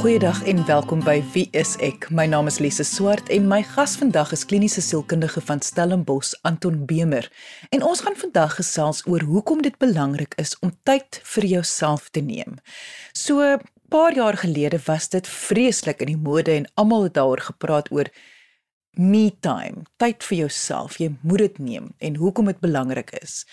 Goeiedag en welkom by Wie is ek? My naam is Lise Swart en my gas vandag is kliniese sielkundige van Stellenbosch, Anton Bemer. En ons gaan vandag gesels oor hoekom dit belangrik is om tyd vir jouself te neem. So paar jaar gelede was dit vreeslik in die mode en almal het daaroor gepraat oor me time, tyd vir jouself. Jy moet dit neem en hoekom dit belangrik is.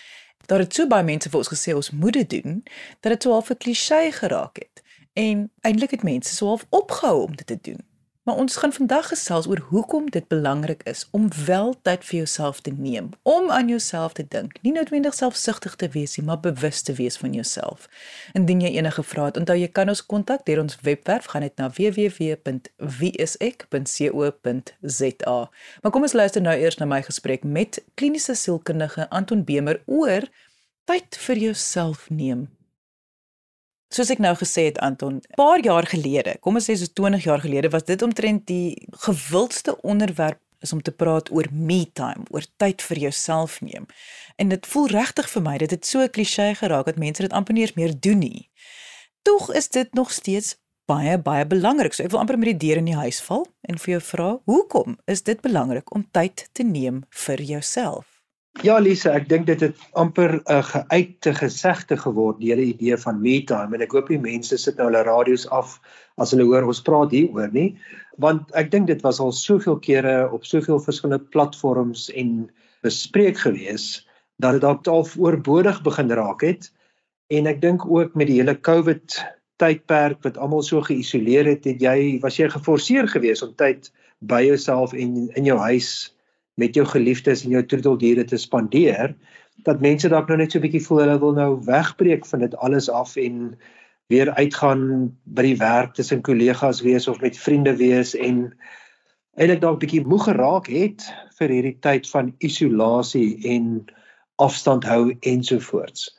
Daar het so baie mense vir ons gesê ons moet dit doen dat dit so half 'n kliseë geraak het. En eintlik het mense so half opgehou om dit te doen. Maar ons gaan vandag gesels oor hoekom dit belangrik is om wel tyd vir jouself te neem, om aan jouself te dink, nie noodwendig selfsugtig te wees nie, maar bewus te wees van jouself. Indien jy enige vrae het, onthou jy kan ons kontak deur ons webwerf gaan net na www.wieisek.co.za. Maar kom ons luister nou eers na my gesprek met kliniese sielkundige Anton Bemer oor tyd vir jouself neem. Soos ek nou gesê het Anton, paar jaar gelede, kom ons sê so 20 jaar gelede, was dit omtrent die gewildste onderwerp is om te praat oor me time, oor tyd vir jouself neem. En dit voel regtig vir my dat dit so 'n kliseë geraak dat mense dit amper nie eens meer doen nie. Tog is dit nog steeds baie baie belangrik. So ek wil amper met die deur in die huis val en vir jou vra, hoekom is dit belangrik om tyd te neem vir jouself? Ja Lise, ek dink dit het amper 'n geuite gesegde geword die hele idee van me time en ek hoop die mense sit nou hulle radio's af as hulle hoor ons praat hieroor nie. Want ek dink dit was al soveel kere op soveel verskillende platforms en bespreek gewees dat dit dalk al oorbodig begin raak het. En ek dink ook met die hele COVID tydperk wat almal so geïsoleer het, het jy was jy geforseer geweest om tyd by jouself en in jou huis met jou geliefdes en jou troeteldiere te spandeer dat mense dalk nou net so 'n bietjie voel hulle wil nou wegbreek van dit alles af en weer uitgaan by die werk tussen kollegas wees of met vriende wees en eintlik dalk bietjie moeg geraak het vir hierdie tyd van isolasie en afstand hou ensovoorts.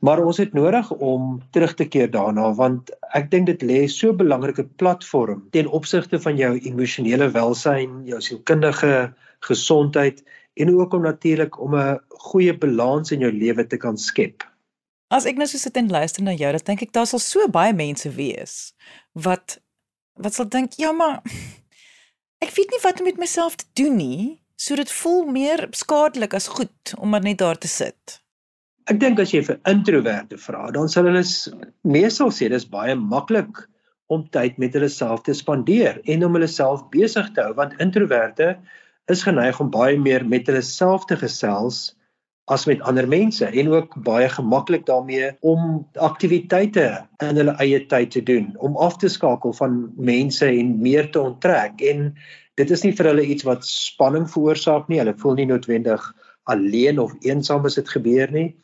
Maar ons het nodig om terug te keer daarna want ek dink dit lê so 'n belangrike platform ten opsigte van jou emosionele welsyn, jou sielkundige gesondheid en ook om natuurlik om 'n goeie balans in jou lewe te kan skep. As ek nou so sit en luister na jou, dan dink ek daar sal so baie mense wees wat wat sal dink, ja maar ek weet nie wat om met myself te doen nie, so dit voel meer skadelik as goed om maar net daar te sit. Ek dink as jy vir introverte vra, dan sal hulle meestal sê dis baie maklik om tyd met hulle self te spandeer en om hulle self besig te hou want introverte is geneig om baie meer met hulle self te gesels as met ander mense en ook baie gemaklik daarmee om aktiwiteite in hulle eie tyd te doen om af te skakel van mense en meer te onttrek. En dit is nie vir hulle iets wat spanning veroorsaak nie hulle voel nie noodwendig alleen of eensaam as dit gebeur nie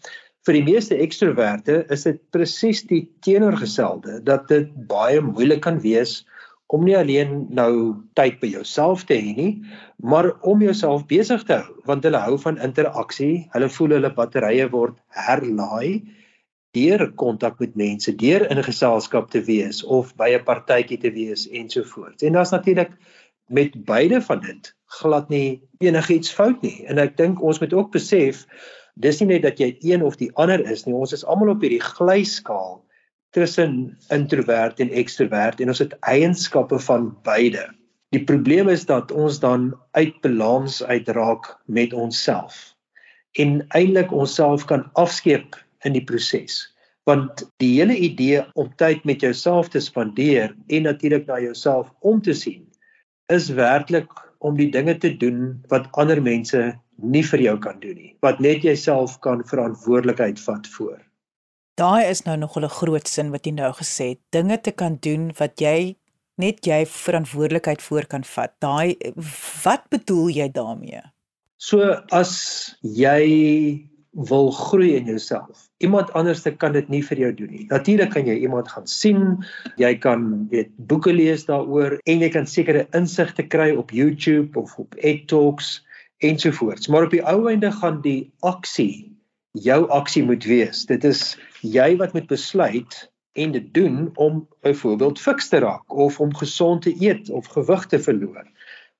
vir die meeste ekstroverte is dit presies die teenoorgestelde dat dit baie moeilik kan wees om nie alleen nou tyd by jouself te hê nie, maar om jouself besig te hou, want hulle hou van interaksie. Hulle voel hulle batterye word herlaai deur kontak met mense, deur in 'n geselskap te wees of by 'n partytjie te wees ensovoorts. En daar's natuurlik met beide van dit glad nie enigiets fout nie. En ek dink ons moet ook besef dis nie net dat jy een of die ander is nie. Ons is almal op hierdie glyskaal tussen introvert en ekstrovert en ons het eienskappe van beide. Die probleem is dat ons dan uit balans uitraak met onsself en eintlik onsself kan afskeep in die proses. Want die hele idee om tyd met jouself te spandeer en natuurlik na jouself om te sien is werklik om die dinge te doen wat ander mense nie vir jou kan doen nie, wat net jouself kan verantwoordelikheid vat voor. Daai is nou nog 'n groot sin wat jy nou gesê het, dinge te kan doen wat jy net jy verantwoordelikheid voor kan vat. Daai wat bedoel jy daarmee? So as jy wil groei in jouself. Iemand anders kan dit nie vir jou doen nie. Natuurlik kan jy iemand gaan sien, jy kan weet boeke lees daaroor en jy kan sekere insigte kry op YouTube of op EdTalks ensovoorts. Maar op die ou einde gaan die aksie jou aksie moet wees. Dit is jy wat moet besluit en dit doen om byvoorbeeld fiks te raak of om gesond te eet of gewig te verloor.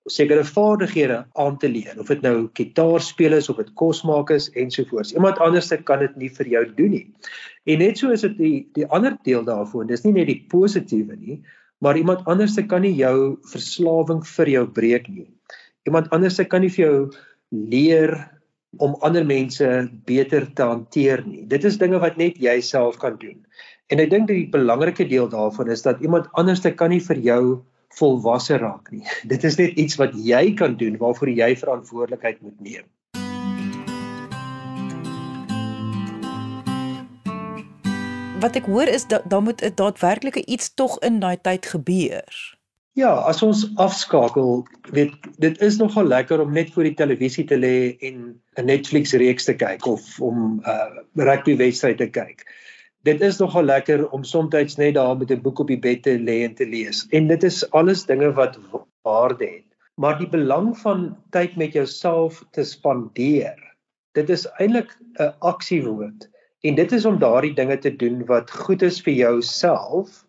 Sekere vaardighede aan te leer, of dit nou gitaar speel is of dit kos maak is ensovoorts. Iemand anders kan dit nie vir jou doen nie. En net so is dit die die ander deel daarvan. Dis nie net die positiewe nie, maar iemand anderste kan nie jou verslawing vir jou breek nie. Iemand anderste kan nie vir jou leer om ander mense beter te hanteer nie. Dit is dinge wat net jy self kan doen. En ek dink die belangrike deel daarvan is dat iemand anderste kan nie vir jou volwasse raak nie. Dit is net iets wat jy kan doen waarvoor jy verantwoordelikheid moet neem. wat ek hoor is dat daar moet 'n daadwerklike iets tog in daai tyd gebeur. Ja, as ons afskakel, weet dit is nogal lekker om net voor die televisie te lê en 'n Netflix reeks te kyk of om 'n uh, rugby wedstryd te kyk. Dit is nogal lekker om soms net daar met 'n boek op die bed te lê en te lees. En dit is alles dinge wat waarde het. Maar die belang van tyd met jouself te spandeer, dit is eintlik 'n aksiewoord. En dit is om daardie dinge te doen wat goed is vir jouself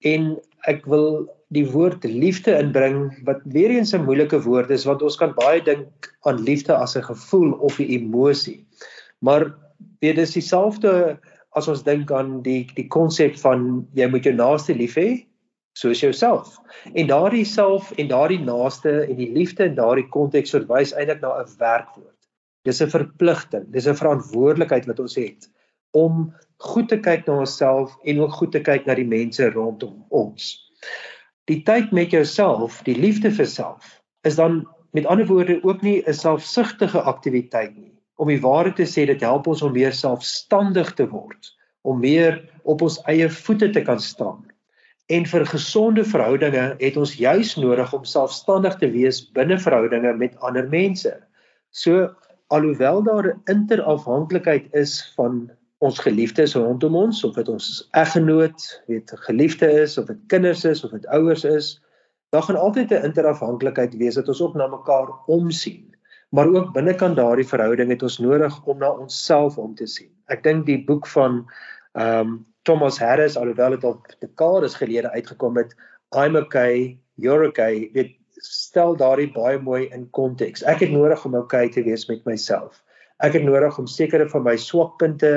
en ek wil die woord liefde inbring wat weer eens 'n moeilike woord is want ons kan baie dink aan liefde as 'n gevoel of 'n emosie. Maar weet dis dieselfde as ons dink aan die die konsep van jy moet jou naaste lief hê soos jouself. En daardie self en daardie naaste en die liefde in daardie konteks verwys eintlik na 'n werkwoord. Dis 'n verpligting, dis 'n verantwoordelikheid wat ons het om goed te kyk na onsself en ook goed te kyk na die mense rondom ons. Die tyd met jouself, die liefde vir self, is dan met ander woorde ook nie 'n selfsugtige aktiwiteit nie. Om die waarheid te sê, dit help ons om meer selfstandig te word, om meer op ons eie voete te kan staan. En vir gesonde verhoudinge het ons juis nodig om selfstandig te wees binne verhoudinge met ander mense. So alhoewel daar 'n interafhanklikheid is van ons geliefdes rondom ons of dit ons eggenoot, weet geliefde is of dit kinders is of dit ouers is, daar gaan altyd 'n interafhanklikheid wees dat ons ook na mekaar omsien. Maar ook binnekant daardie verhouding het ons nodig om na onsself om te sien. Ek dink die boek van ehm um, Thomas Harris alhoewel dit al dekades gelede uitgekom het, I'm okay, you're okay, dit stel daardie baie mooi in konteks. Ek het nodig om okay te wees met myself. Ek het nodig om sekere van my swakpunte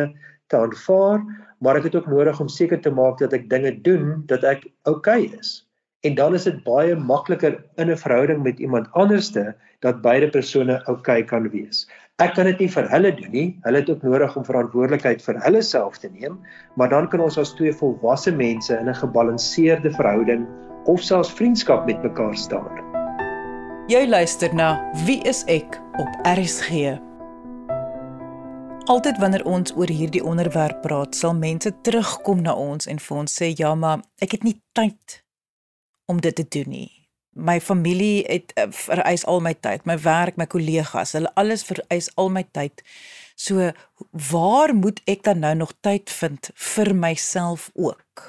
te aanvaar, maar ek het ook nodig om seker te maak dat ek dinge doen dat ek okay is. En dan is dit baie makliker in 'n verhouding met iemand anderste dat beide persone oukei okay kan wees. Ek kan dit nie vir hulle doen nie. Hulle het ook nodig om verantwoordelikheid vir hulle self te neem, maar dan kan ons as twee volwasse mense in 'n gebalanseerde verhouding of selfs vriendskap met mekaar staan. Jy luister na Wie is ek op RSG. Altyd wanneer ons oor hierdie onderwerp praat, sal mense terugkom na ons en vir ons sê ja, maar ek het nie tyd om dit te doen nie. My familie het uh, vereis al my tyd, my werk, my kollegas, hulle alles vereis al my tyd. So waar moet ek dan nou nog tyd vind vir myself ook?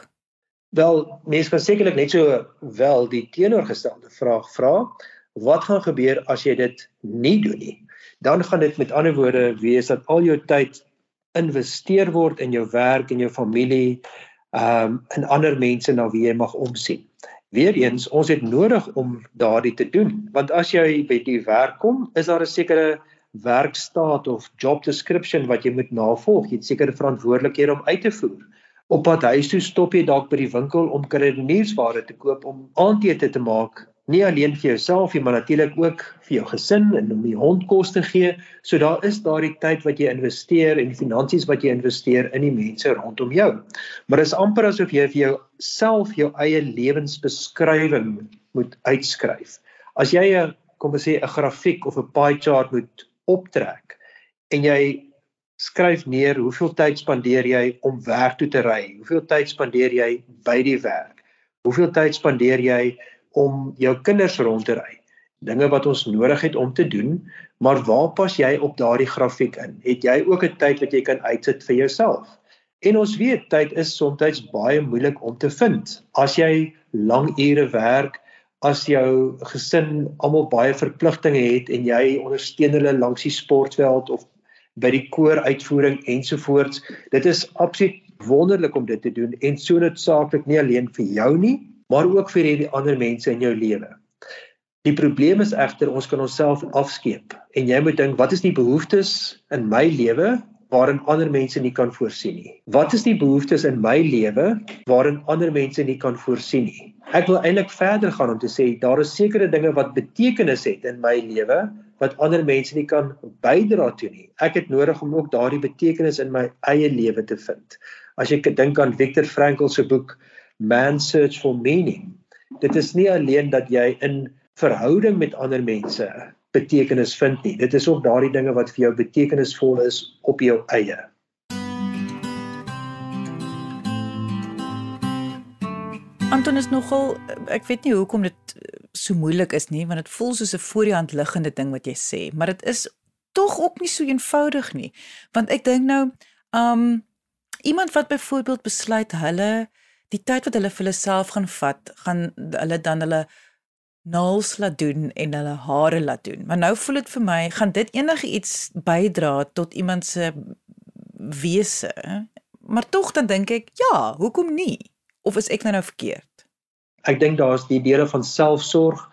Wel, mense kan sekerlik net so wel die teenoorgestelde vraag vra. Wat gaan gebeur as jy dit nie doen nie? dan gaan dit met ander woorde wees dat al jou tyd investeer word in jou werk en jou familie, ehm um, in ander mense na wie jy mag omsien. Weereens, ons het nodig om daardie te doen, want as jy by die werk kom, is daar 'n sekere werkstaat of job description wat jy moet navolg. Jy het sekere verantwoordelikhede om uit te voer. Op pad huis toe stop jy dalk by die winkel om kruideniersware te koop om aandete te maak nie alleen vir jouself nie, maar natuurlik ook vir jou gesin en om die hond kos te gee. So daar is daardie tyd wat jy investeer en finansies wat jy investeer in die mense rondom jou. Maar dit is amper asof jy vir jouself jou eie lewensbeskrywing moet uitskryf. As jy 'n kom ons sê 'n grafiek of 'n pie chart moet optrek en jy skryf neer hoeveel tyd spandeer jy om werk toe te ry? Hoeveel tyd spandeer jy by die werk? Hoeveel tyd spandeer jy om jou kinders rond te ry. Dinge wat ons nodig het om te doen, maar waar pas jy op daardie grafiek in? Het jy ook 'n tyd wat jy kan uitsit vir jouself? En ons weet tyd is soms baie moeilik om te vind. As jy lang ure werk, as jou gesin almal baie verpligtinge het en jy ondersteun hulle langs die sportveld of by die koor uitvoering ensovoorts, dit is absoluut wonderlik om dit te doen en so noodsaaklik nie alleen vir jou nie, maar ook vir hierdie ander mense in jou lewe. Die probleem is egter ons kan onsself afskeep en jy moet dink wat is die behoeftes in my lewe waarin ander mense nie kan voorsien nie? Wat is die behoeftes in my lewe waarin ander mense nie kan voorsien nie? Ek wil eintlik verder gaan om te sê daar is sekere dinge wat betekenis het in my lewe wat ander mense nie kan bydra toe nie. Ek het nodig om ook daardie betekenis in my eie lewe te vind. As jy dink aan Viktor Frankl se boek Man's Search for Meaning, dit is nie alleen dat jy in verhouding met ander mense betekenis vind nie. Dit is ook daardie dinge wat vir jou betekenisvol is op jou eie. Anton is nogal ek weet nie hoekom dit so moeilik is nie want dit voel soos 'n voor die hand liggende ding wat jy sê, maar dit is tog ook nie so eenvoudig nie. Want ek dink nou, um iemand wat byvoorbeeld besluit hulle die tyd wat hulle vir hulle self gaan vat, gaan hulle dan hulle naels laat doen en hulle hare laat doen. Maar nou voel dit vir my, gaan dit enige iets bydra tot iemand se wese? Maar tog dan dink ek, ja, hoekom nie? Of is ek nou nou verkeerd? Ek dink daar's die dele van selfsorg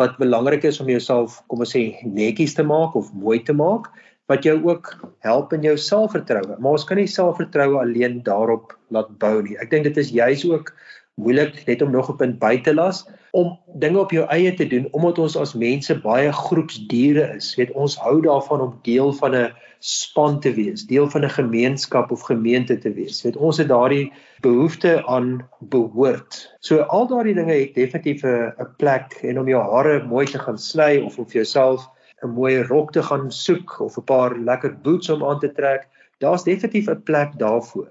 wat belangrik is om jouself, kom ons sê, netjies te maak of mooi te maak wat jou ook help in jou selfvertroue. Maar ons kan nie selfvertroue alleen daarop laat bou nie. Ek dink dit is juis ook moeilik net om nog 'n buitelas om dinge op jou eie te doen omdat ons as mense baie groepsdiere is. Weet ons hou daarvan om deel van 'n span te wees, deel van 'n gemeenskap of gemeente te wees. Weet ons het daardie behoefte aan behoort. So al daardie dinge het definitief 'n plek en om jou hare mooi te gaan sny of om vir jouself 'n mooi rok te gaan soek of 'n paar lekker boots om aan te trek, daar's definitief 'n plek daarvoor.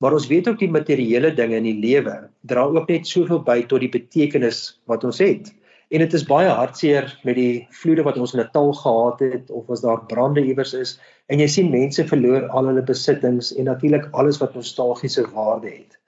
Maar ons weet ook die materiële dinge in die lewe dra ook net soveel by tot die betekenis wat ons het. En dit is baie hartseer met die vloede wat ons in Natal gehad het of as daar brande iewers is en jy sien mense verloor al hulle besittings en natuurlik alles wat nostalgiese waarde het.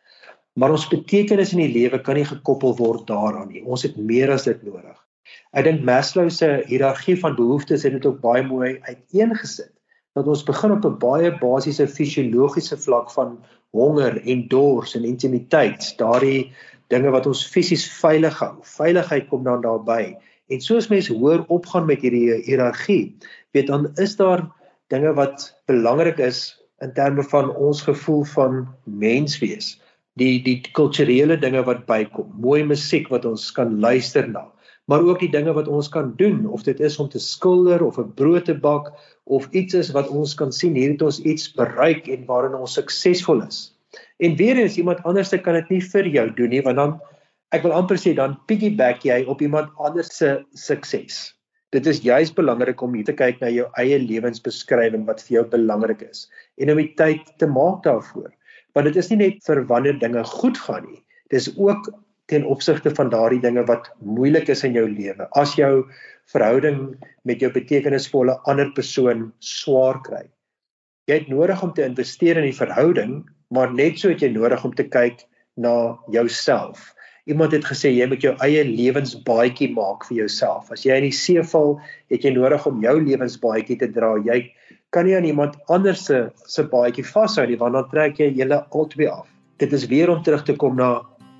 Maar ons betekenis in die lewe kan nie gekoppel word daaraan nie. Ons het meer as dit nodig. Ek dink Maslow se hiërargie van behoeftes het dit ook baie mooi uiteengesit dat ons begin op 'n baie basiese fisiologiese vlak van honger en dors en intimiteit, daardie dinge wat ons fisies veilig hou. Veiligheid kom dan daarbey. En soos mense hoor opgaan met hierdie hiërargie, weet dan is daar dinge wat belangrik is in terme van ons gevoel van menswees. Die die kulturele dinge wat bykom, mooi musiek wat ons kan luister na, maar ook die dinge wat ons kan doen of dit is om te skilder of 'n brood te bak of iets is wat ons kan sien hier het ons iets bereik en waarin ons suksesvol is. En weer eens iemand anders se kan dit nie vir jou doen nie want dan ek wil amper sê dan piggyback jy op iemand anders se sukses. Dit is juis belangrik om hier te kyk na jou eie lewensbeskrywing wat vir jou belangrik is en om die tyd te maak daarvoor. Want dit is nie net vir wanneer dinge goed gaan nie. Dis ook ten opsigte van daardie dinge wat moeilik is in jou lewe. As jou verhouding met jou betekenisvolle ander persoon swaar kry. Jy het nodig om te investeer in die verhouding, maar net so het jy nodig om te kyk na jouself. Iemand het gesê jy moet jou eie lewensbaadjie maak vir jouself. As jy in die see val, het jy nodig om jou lewensbaadjie te dra. Jy kan nie aan iemand anders se se baadjie vashou nie, want dan trek jy julle albei af. Dit is weer om terug te kom na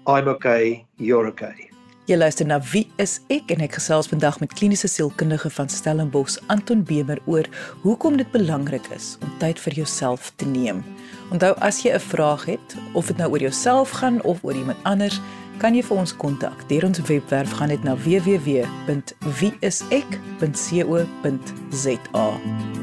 I'm okay, you're okay. Jy luister na Wie is ek en ek gesels vandag met kliniese sielkundige van Stellenbosch Anton Bemer oor hoekom dit belangrik is om tyd vir jouself te neem. Onthou as jy 'n vraag het of dit nou oor jouself gaan of oor iemand anders, kan jy vir ons kontak. Deur ons webwerf gaan dit na www.wieisek.co.za.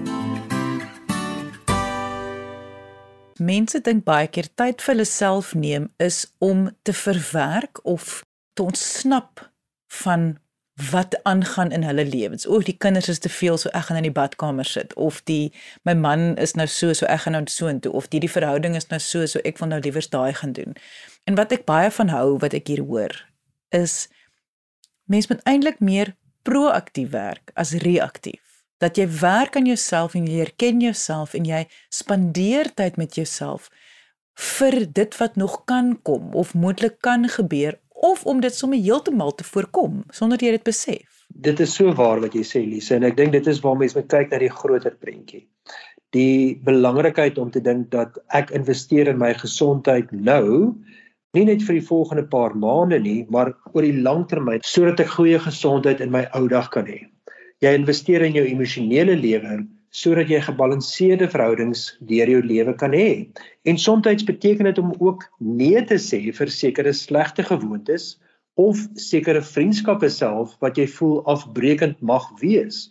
Mense dink baie keer tyd vir hulle self neem is om te verwerk of te ontsnap van wat aangaan in hulle lewens. O, die kinders is te veel, so ek gaan in die badkamer sit of die my man is nou so, so ek gaan nou so intoe of die die verhouding is nou so, so ek wil nou liewer daai gaan doen. En wat ek baie van hou wat ek hier hoor is mense moet eintlik meer proaktief werk as reaktief. Dat jy werk aan jouself en jy erken jouself en jy spandeer tyd met jouself vir dit wat nog kan kom of moontlik kan gebeur of om dit sommer heeltemal te voorkom sonder jy dit besef. Dit is so waar wat jy sê Lise en ek dink dit is waar mense moet kyk na die groter prentjie. Die belangrikheid om te dink dat ek investeer in my gesondheid nou nie net vir die volgende paar maande nie, maar oor die langtermyn sodat ek goeie gesondheid in my ou dag kan hê. Jy investeer in jou emosionele lewe sodat jy gebalanseerde verhoudings deur jou lewe kan hê. En soms beteken dit om ook nee te sê vir sekere slegte gewoontes of sekere vriendskappe self wat jy voel afbreekend mag wees.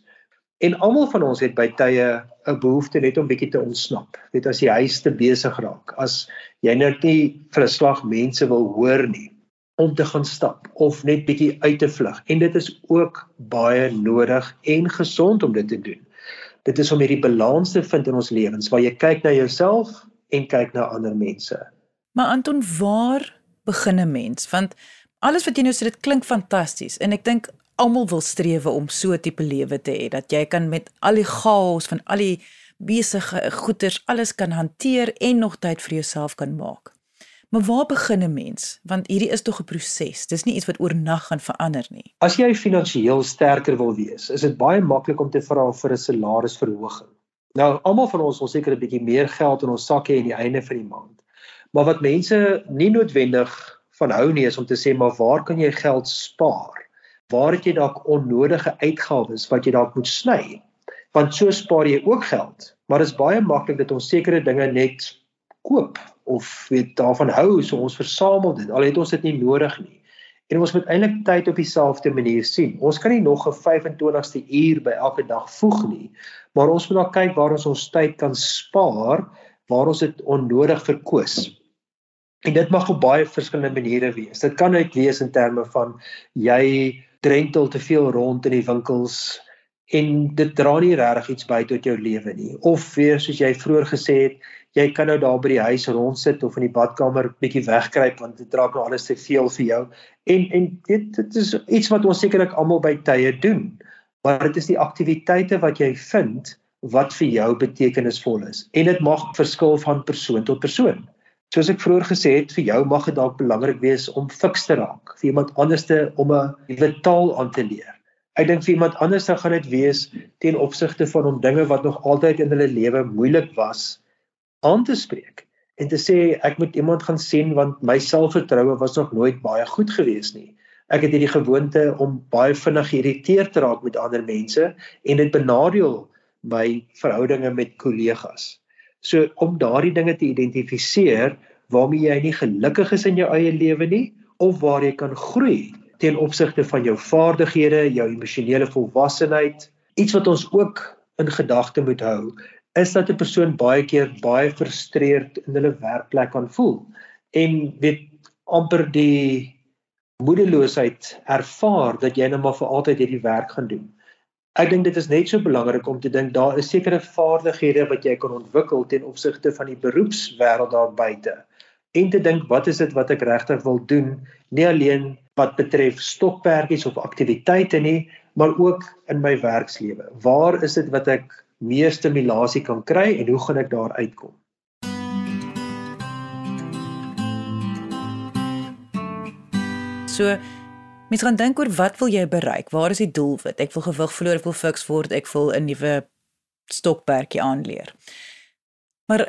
En almal van ons het by tye 'n behoefte net om bietjie te ontsnap. Net as jy huis te besig raak, as jy net nie vir 'n slag mense wil hoor nie om te gaan stap of net bietjie uit te vlug. En dit is ook baie nodig en gesond om dit te doen. Dit is om hierdie balans te vind in ons lewens waar jy kyk na jouself en kyk na ander mense. Maar Anton, waar begin 'n mens? Want alles wat jy nou sê dit klink fantasties en ek dink almal wil streef om so 'n tipe lewe te hê dat jy kan met al die chaos van al die besige goeders alles kan hanteer en nog tyd vir jouself kan maak. Maar waar begin 'n mens? Want hierdie is tog 'n proses. Dis nie iets wat oornag gaan verander nie. As jy finansiëel sterker wil wees, is dit baie maklik om te vra vir 'n salarisverhoging. Nou, almal van ons wil seker 'n bietjie meer geld in ons sak hê aan die einde van die maand. Maar wat mense nie noodwendig van hou nie is om te sê maar waar kan jy geld spaar? Waar het jy dalk onnodige uitgawes wat jy dalk moet sny? Want so spaar jy ook geld. Maar dit is baie maklik dat ons sekere dinge net koop of weet daarvan hou so ons versamel dit al het ons dit nie nodig nie. En ons moet eintlik tyd op dieselfde manier sien. Ons kan nie nog 'n 25ste uur by elke dag voeg nie, maar ons moet dan kyk waar ons ons tyd kan spaar waar ons dit onnodig verkoos. En dit mag op baie verskillende maniere wees. Dit kan uit wees in terme van jy drentel te veel rond in die winkels en dit dra nie regtig iets by tot jou lewe nie. Of weer soos jy vroeër gesê het, jy kan nou daar by die huis rondsit of in die badkamer bietjie wegkruip want dit raak nou alles te veel vir jou. En en dit dit is iets wat ons sekerlik almal by tye doen. Maar dit is die aktiwiteite wat jy vind wat vir jou betekenisvol is. En dit mag verskil van persoon tot persoon. Soos ek vroeër gesê het, vir jou mag dit dalk belangrik wees om fiks te raak, vir iemand anders te om 'n nuwe taal aan te leer. Ek dink vir iemand anders dan gaan dit wees ten opsigte van om dinge wat nog altyd in hulle lewe moeilik was aan te spreek en te sê ek moet iemand gaan sien want my selfvertroue was nog nooit baie goed gewees nie. Ek het hierdie gewoonte om baie vinnig geïrriteerd te raak met ander mense en dit benadeel my verhoudinge met kollegas. So om daardie dinge te identifiseer waarmee jy nie gelukkig is in jou eie lewe nie of waar jy kan groei ten opsigte van jou vaardighede, jou emosionele volwassenheid. Iets wat ons ook in gedagte moet hou, is dat 'n persoon baie keer baie frustreerd in hulle werkplek kan voel en weet amper die moedeloosheid ervaar dat jy nou maar vir altyd hierdie werk gaan doen. Ek dink dit is net so belangrik om te dink daar is sekere vaardighede wat jy kan ontwikkel ten opsigte van die beroepswêreld daar buite. En te dink wat is dit wat ek regtig wil doen, nie alleen wat betref stokperdjies of aktiwiteite nie, maar ook in my werkslewe. Waar is dit wat ek meer stimulasie kan kry en hoe gaan ek daar uitkom? So Mens gaan dink oor wat wil jy bereik? Waar is die doelwit? Ek wil gewig verloor, ek wil fiks word, ek wil 'n nuwe stokperdjie aanleer. Maar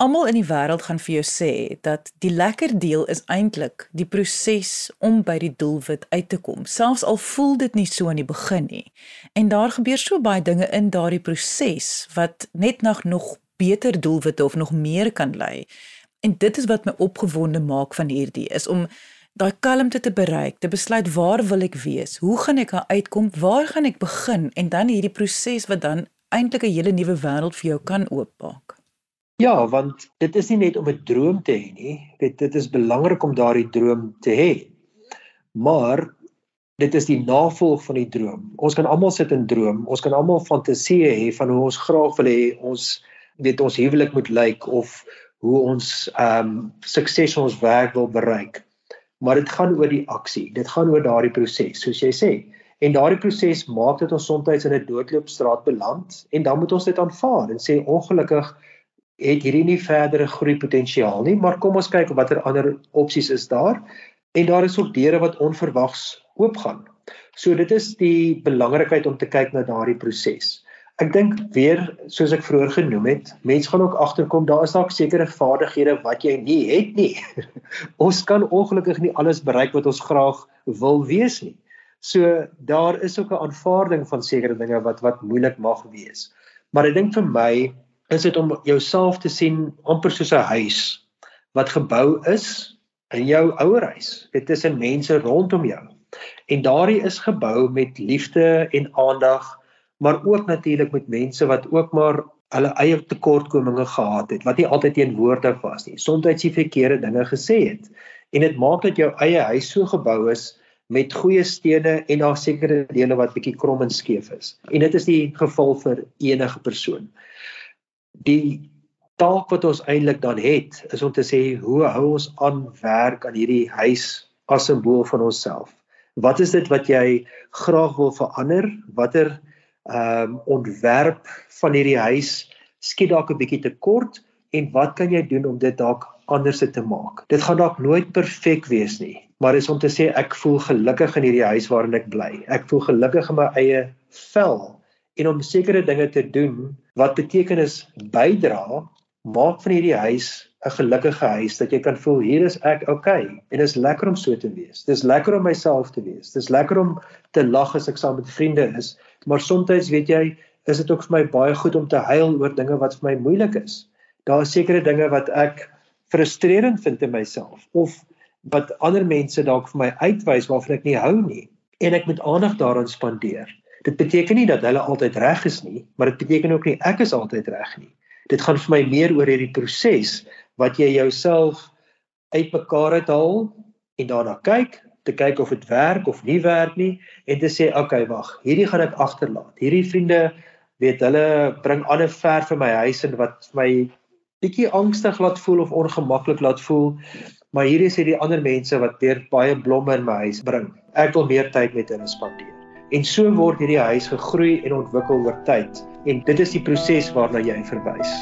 almal in die wêreld gaan vir jou sê dat die lekker deel is eintlik die proses om by die doelwit uit te kom. Selfs al voel dit nie so aan die begin nie. En daar gebeur so baie dinge in daardie proses wat net nog nog beter doelwitte of nog meer kan lei. En dit is wat my opgewonde maak van hierdie is om daai kalmte te bereik, te besluit waar wil ek wees? Hoe gaan ek daar uitkom? Waar gaan ek begin? En dan hierdie proses wat dan eintlik 'n hele nuwe wêreld vir jou kan oopmaak. Ja, want dit is nie net om 'n droom te hê nie. Dit dit is belangrik om daardie droom te hê. Maar dit is die navolg van die droom. Ons kan almal sit en droom. Ons kan almal fantasieë hê van hoe ons graag wil hê ons weet ons huwelik moet lyk of hoe ons ehm um, sukses in ons werk wil bereik maar dit gaan oor die aksie. Dit gaan oor daardie proses, soos jy sê. En daardie proses maak dit ons soms in 'n doodloopstraat beland en dan moet ons dit aanvaar en sê ongelukkig het hierdie nie verdere groei potensiaal nie, maar kom ons kyk watter ander opsies is daar. En daar is ook deure wat onverwags oopgaan. So dit is die belangrikheid om te kyk na daardie proses. Ek dink weer soos ek vroeër genoem het, mense gaan ook agterkom daar is dalk sekere vaardighede wat jy nie het nie. ons kan ongelukkig nie alles bereik wat ons graag wil wees nie. So daar is ook 'n aanvaarding van sekere dinge wat wat moeilik mag wees. Maar ek dink vir my is dit om jouself te sien amper soos 'n huis wat gebou is in jou ouerhuis. Dit is in mense rondom jou. En daardie is gebou met liefde en aandag, maar ook natuurlik met mense wat ook maar hulle eie tekortkominge gehad het, wat nie altyd teenwoordig was nie. Soms het jy verkeerde dinge gesê het. En dit maak dat jou eie huis so gebou is met goeie stene en daar sekere dele wat bietjie krom en skeef is. En dit is die geval vir enige persoon. Die taak wat ons eintlik dan het, is om te sê hoe hou ons aan werk aan hierdie huis as 'n simbool van onsself. Wat is dit wat jy graag wil verander? Watter ehm um, ontwerp van hierdie huis skiet dalk 'n bietjie te kort en wat kan jy doen om dit dalk anders te maak? Dit gaan dalk nooit perfek wees nie, maar is om te sê ek voel gelukkig in hierdie huis waarin ek bly. Ek voel gelukkig in my eie vel en om sekere dinge te doen wat beteken is bydra maak van hierdie huis 'n gelukkige huis dat jy kan voel hier is ek okay en dit is lekker om so te wees. Dis lekker om myself te wees. Dis lekker om te lag as ek saam met vriende is, maar soms weet jy, is dit ook vir my baie goed om te huil oor dinge wat vir my moeilik is. Daar is sekere dinge wat ek frustrerend vind in myself of wat ander mense dalk vir my uitwys waarvan ek nie hou nie en ek moet aandag daaraan spandeer. Dit beteken nie dat hulle altyd reg is nie, maar dit beteken ook nie ek is altyd reg nie. Dit gaan vir my meer oor hierdie proses wat jy jouself uitmekaar uithaal en daarna kyk, te kyk of dit werk of nie werk nie en te sê okay, wag, hierdie gaan ek agterlaat. Hierdie vriende weet hulle bring ander ver vir my huis en wat my bietjie angstig laat voel of ongemaklik laat voel. Maar hier is hierdie ander mense wat weer baie blomme in my huis bring. Ek wil meer tyd met hulle spandeer. En so word hierdie huis gegroei en ontwikkel oor tyd. En dit is die proses waarna jy verwys.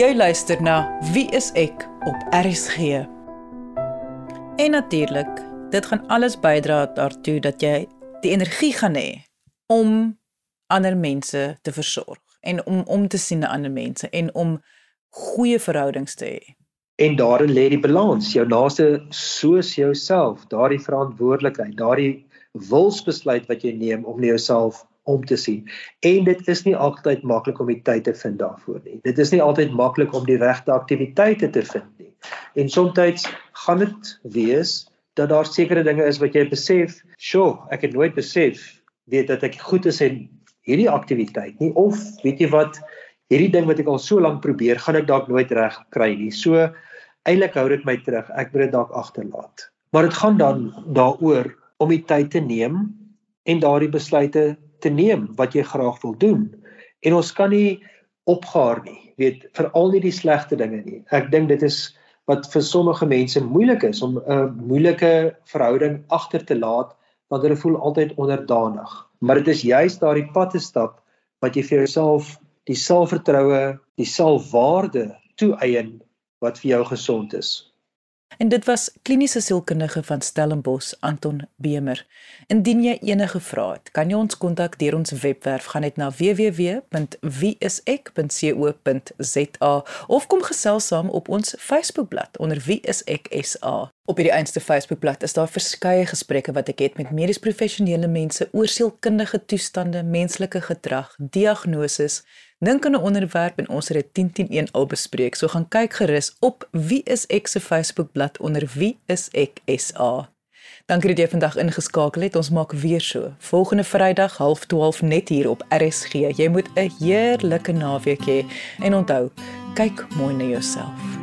Jy luister na Wie is ek op RSG. En natuurlik, dit gaan alles bydra daartoe dat jy die energie gaan hê om ander mense te versorg en om om te sien na ander mense en om goeie verhoudings te hê. En daarin lê die balans, jou naaste soos jouself, daardie verantwoordelikheid, daardie wilsbesluit wat jy neem om na jouself om te sien. En dit is nie altyd maklik om die tyd te vind daarvoor nie. Dit is nie altyd maklik om die regte aktiwiteite te vind nie. En soms gaan dit wees dat daar sekere dinge is wat jy besef, "Sjoe, ek het nooit besef weet dat ek goed is in hierdie aktiwiteit nie." Of weet jy wat, hierdie ding wat ek al so lank probeer, gaan ek dalk nooit reg kry nie. So eintlik hou dit my terug. Ek moet dit dalk agterlaat. Maar dit gaan dan daaroor om die tyd te neem en daardie besluite te neem wat jy graag wil doen. En ons kan nie opgaar nie, weet veral nie die slegte dinge nie. Ek dink dit is wat vir sommige mense moeilik is om 'n moeilike verhouding agter te laat want hulle voel altyd onderdanig. Maar dit is juist daardie pad te stap wat jy vir jouself die selfvertroue, die selfwaarde toeëien wat vir jou gesond is. En dit was kliniese sielkundige van Stellenbosch Anton Bemer. Indien jy enige vrae het, kan jy ons kontak deur ons webwerf gaan net na www.wieisek.co.za of kom gesels saam op ons Facebookblad onder Wie is ek SA. Op hierdie eenste Facebookblad is daar verskeie gesprekke wat ek het met medies professionele mense oor sielkundige toestande, menslike gedrag, diagnoses Dink aan 'n onderwerp en ons het dit 10-10-1 al bespreek. So gaan kyk gerus op Wie is ek se Facebookblad onder Wie is ek SA. Dankie dat jy vandag ingeskakel het. Ons maak weer so. Volgende Vrydag 12:30 net hier op RSG. Jy moet 'n heerlike naweek hê en onthou, kyk mooi na jouself.